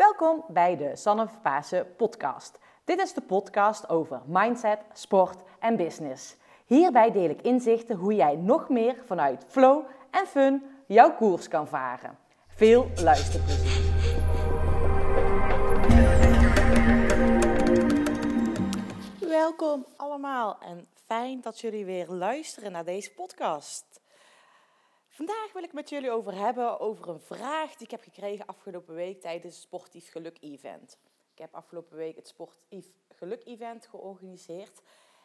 Welkom bij de Sanne Pasen podcast. Dit is de podcast over mindset, sport en business. Hierbij deel ik inzichten hoe jij nog meer vanuit flow en fun jouw koers kan varen. Veel luisterplezier. Welkom allemaal en fijn dat jullie weer luisteren naar deze podcast. Vandaag wil ik met jullie over hebben over een vraag die ik heb gekregen afgelopen week tijdens het Sportief Geluk Event. Ik heb afgelopen week het Sportief Geluk Event georganiseerd.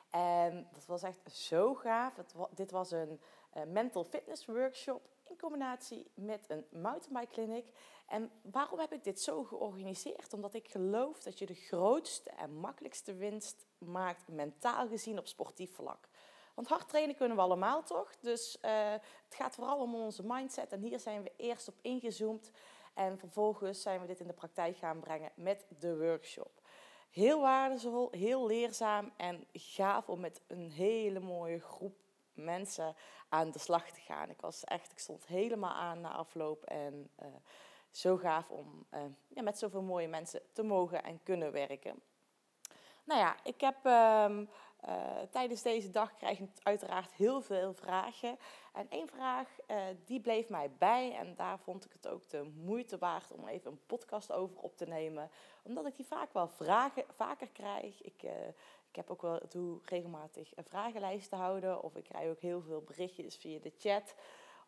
En dat was echt zo gaaf. dit was een uh, mental fitness workshop in combinatie met een mountainbike clinic. En waarom heb ik dit zo georganiseerd? Omdat ik geloof dat je de grootste en makkelijkste winst maakt mentaal gezien op sportief vlak. Want hard trainen kunnen we allemaal toch? Dus uh, het gaat vooral om onze mindset. En hier zijn we eerst op ingezoomd. En vervolgens zijn we dit in de praktijk gaan brengen met de workshop. Heel waardevol, heel leerzaam en gaaf om met een hele mooie groep mensen aan de slag te gaan. Ik was echt, ik stond helemaal aan na afloop en uh, zo gaaf om uh, ja, met zoveel mooie mensen te mogen en kunnen werken. Nou ja, ik heb um, uh, tijdens deze dag krijg ik uiteraard heel veel vragen. En één vraag uh, die bleef mij bij en daar vond ik het ook de moeite waard om even een podcast over op te nemen. Omdat ik die vaak wel vragen, vaker krijg. Ik, uh, ik heb ook wel doe regelmatig vragenlijsten houden of ik krijg ook heel veel berichtjes via de chat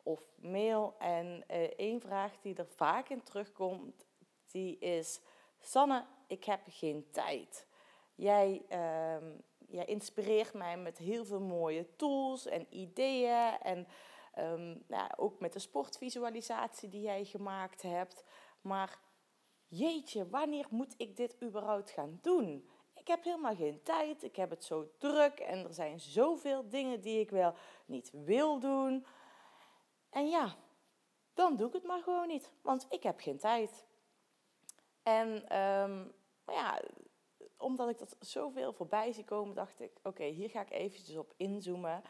of mail. En één vraag die er vaak in terugkomt, die is... Sanne, ik heb geen tijd. Jij... Jij inspireert mij met heel veel mooie tools en ideeën. En um, nou, ook met de sportvisualisatie die jij gemaakt hebt. Maar jeetje, wanneer moet ik dit überhaupt gaan doen? Ik heb helemaal geen tijd, ik heb het zo druk en er zijn zoveel dingen die ik wel niet wil doen. En ja, dan doe ik het maar gewoon niet, want ik heb geen tijd. En um, ja, omdat ik dat zoveel voorbij zie komen, dacht ik: oké, hier ga ik eventjes op inzoomen.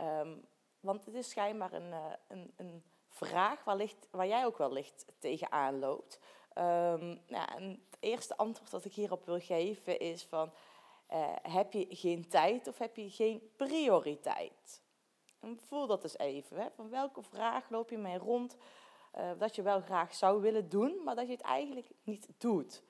Um, want het is schijnbaar een, uh, een, een vraag waar, jij ook wellicht tegenaan loopt. Nou, het eerste antwoord dat ik hierop wil geven is van... Uh, heb je geen tijd of heb je geen prioriteit? Voel dat eens even. Hè? Van welke vraag loop je mee rond uh, dat je wel graag zou willen doen, maar dat je het eigenlijk niet doet?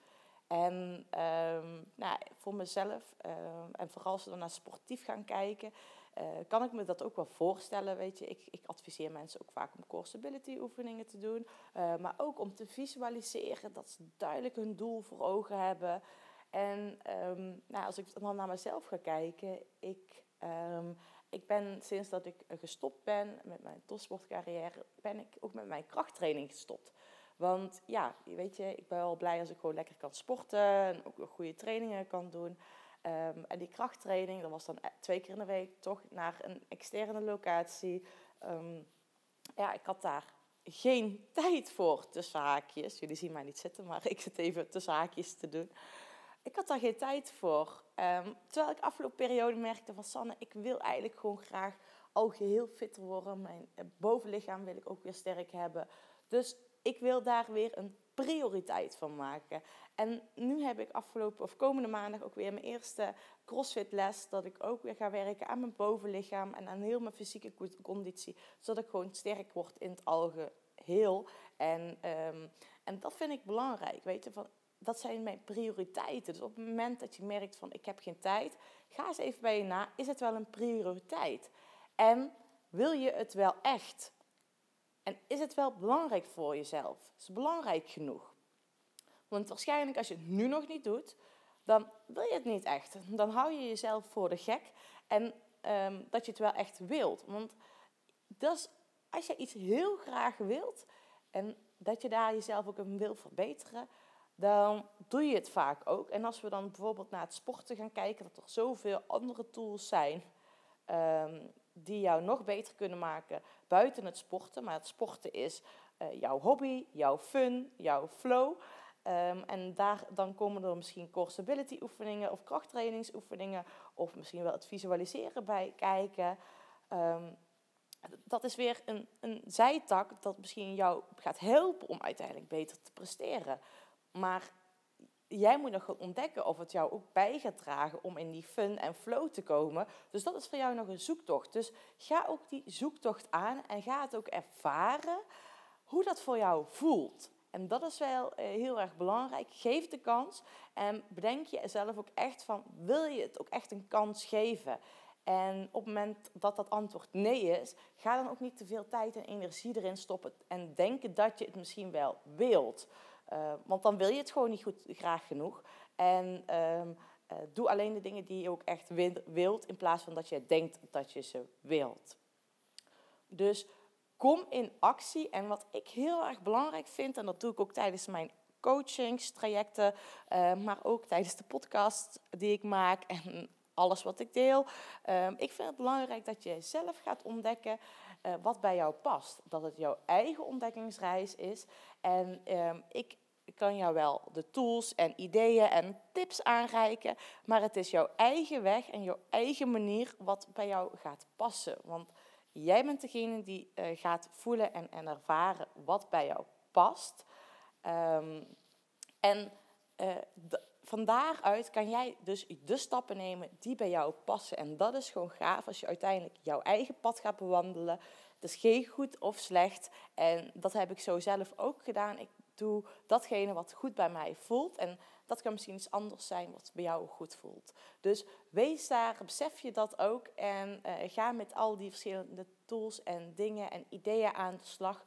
En um, nou, voor mezelf, um, en vooral als we dan naar sportief gaan kijken, uh, kan ik me dat ook wel voorstellen. Weet je, ik, ik adviseer mensen ook vaak om core stability oefeningen te doen, uh, maar ook om te visualiseren dat ze duidelijk hun doel voor ogen hebben. En um, nou, als ik dan naar mezelf ga kijken, ik, ik ben sinds dat ik gestopt ben met mijn topsportcarrière, ben ik ook met mijn krachttraining gestopt. Want ja, weet je, ik ben wel blij als ik gewoon lekker kan sporten en ook goede trainingen kan doen. Um, en die krachttraining, dat was dan e-, twee keer in de week toch naar een externe locatie. Um, ja, ik had daar geen tijd voor, tussen haakjes. Jullie zien mij niet zitten, maar ik zit even tussen haakjes te doen. Ik had daar geen tijd voor. Um, terwijl ik afgelopen periode merkte van Sanne, ik wil eigenlijk gewoon graag al geheel fitter worden. Mijn eh, bovenlichaam wil ik ook weer sterk hebben. Dus ik wil daar weer een prioriteit van maken. En nu heb ik afgelopen of komende maandag ook weer mijn eerste CrossFit les. Dat ik ook weer ga werken aan mijn bovenlichaam en aan heel mijn fysieke conditie. Zodat ik gewoon sterk word in het algeheel. En, um, en dat vind ik belangrijk. Weet je, van, dat zijn mijn prioriteiten. Dus op het moment dat je merkt van ik heb geen tijd, ga eens even bij je na. Is het wel een prioriteit? En wil je het wel echt? En is het wel belangrijk voor jezelf? Is het belangrijk genoeg? Want waarschijnlijk als je het nu nog niet doet, dan wil je het niet echt. Dan hou je jezelf voor de gek en um, dat je het wel echt wilt. Want als je iets heel graag wilt en dat je daar jezelf ook in wil verbeteren, dan doe je het vaak ook. En als we dan bijvoorbeeld naar het sporten gaan kijken, dat er zoveel andere tools zijn um, die jou nog beter kunnen maken buiten het sporten. Maar het sporten is uh, jouw hobby, jouw fun, jouw flow. Um, en daar, dan komen er misschien core stability oefeningen of krachttrainingsoefeningen. Of misschien wel het visualiseren bij kijken. Um, dat is weer een, een zijtak dat misschien jou gaat helpen om uiteindelijk beter te presteren. maar jij moet nog ontdekken of het jou ook bij gaat dragen om in die fun en flow te komen. Dus dat is voor jou nog een zoektocht. Dus ga ook die zoektocht aan en ga het ook ervaren hoe dat voor jou voelt. En dat is wel eh, heel erg belangrijk. Geef de kans en bedenk je zelf ook echt van, wil je het ook echt een kans geven? En op het moment dat dat antwoord nee is, ga dan ook niet te veel tijd en energie erin stoppen en denken dat je het misschien wel wilt. Uh, want dan wil je het gewoon niet goed, graag genoeg. En uh, uh, doe alleen de dingen die je ook echt wilt, in plaats van dat je denkt dat je ze wilt. Dus kom in actie. En wat ik heel erg belangrijk vind, en dat doe ik ook tijdens mijn coachingstrajecten, uh, maar ook tijdens de podcast die ik maak en alles wat ik deel. Uh, ik vind het belangrijk dat je zelf gaat ontdekken wat bij jou past. Dat het jouw eigen ontdekkingsreis is. En ehm, ik kan jou wel de tools en ideeën en tips aanreiken, maar het is jouw eigen weg en jouw eigen manier wat bij jou gaat passen. Want jij bent degene die uh, gaat voelen en, en, ervaren wat bij jou past. Um, en uh, van daaruit kan jij dus de stappen nemen die bij jou passen. En dat is gewoon gaaf als je uiteindelijk jouw eigen pad gaat bewandelen. Het is geen goed of slecht. En dat heb ik zo zelf ook gedaan. Ik doe datgene wat goed bij mij voelt. En dat kan misschien iets anders zijn wat bij jou goed voelt. Dus wees daar, besef je dat ook. En uh, ga met al die verschillende tools en dingen en ideeën aan de slag.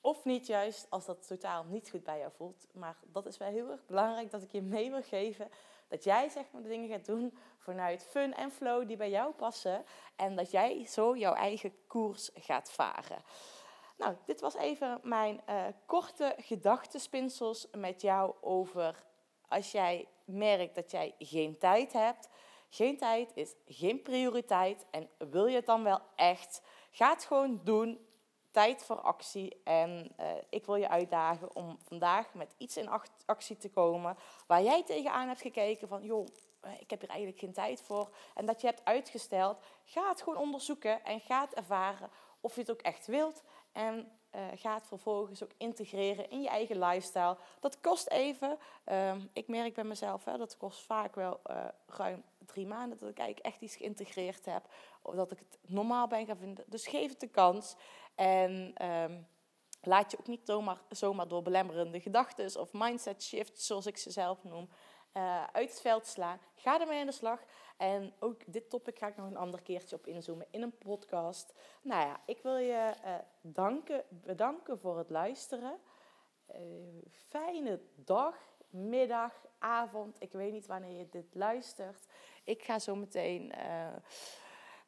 Of niet juist als dat totaal niet goed bij jou voelt. Maar dat is wel heel erg belangrijk dat ik je mee wil geven. Dat jij zeg maar de dingen gaat doen vanuit fun en flow die bij jou passen. En dat jij zo jouw eigen koers gaat varen. Nou, dit was even mijn uh, korte gedachtenspinsels met jou over als jij merkt dat jij geen tijd hebt. Geen tijd is geen prioriteit. En wil je het dan wel echt? Ga het gewoon doen. Tijd voor actie. En uh, ik wil je uitdagen om vandaag met iets in actie te komen waar jij tegenaan hebt gekeken van joh, eh, ik heb hier eigenlijk geen tijd voor. En dat je hebt uitgesteld. Ga het gewoon onderzoeken en ga het ervaren of je het ook echt wilt. En uh, ga het vervolgens ook integreren in je eigen lifestyle. Dat kost even. Uh, ik merk bij mezelf, hè, dat kost vaak wel uh, ruim drie maanden dat ik eigenlijk echt iets geïntegreerd heb. Of dat ik het normaal ben gaan vinden. Dus geef het de kans. En um, laat je ook niet zomaar, zomaar door belemmerende gedachten of mindset shifts, zoals ik ze zelf noem, uh, uit het veld slaan. Ga ermee aan de slag. En ook dit topic ga ik nog een ander keertje op inzoomen in een podcast. Nou ja, ik wil je uh, danken, bedanken voor het luisteren. Uh, fijne dag, middag, avond. Ik weet niet wanneer je dit luistert. Ik ga zo meteen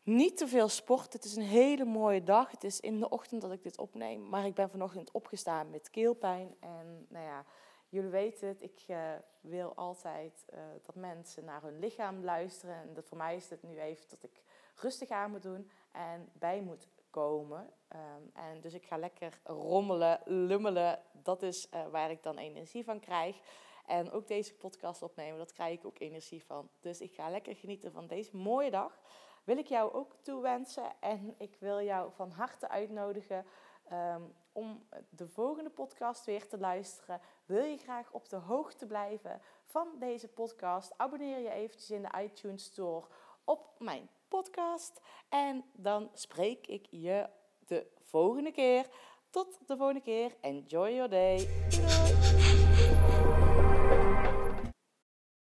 niet te veel sporten. Het is een hele mooie dag. Het is in de ochtend dat ik dit opneem. Maar ik ben vanochtend opgestaan met keelpijn. En nou ja jullie weten het, ik uh, wil altijd uh, dat mensen naar hun lichaam luisteren. En dat voor mij is het nu even dat ik rustig aan moet doen en bij moet komen. Um, en dus ik ga lekker rommelen, lummelen. Dat is uh, waar ik dan energie van krijg. En ook deze podcast opnemen, dat krijg ik ook energie van. Dus ik ga lekker genieten van deze mooie dag. Wil ik jou ook toewensen en ik wil jou van harte uitnodigen um, om de volgende podcast weer te luisteren. Wil je graag op de hoogte blijven van deze podcast? Abonneer je eventjes in de iTunes Store op mijn podcast. En dan spreek ik je de volgende keer. Tot de volgende keer. Enjoy your day.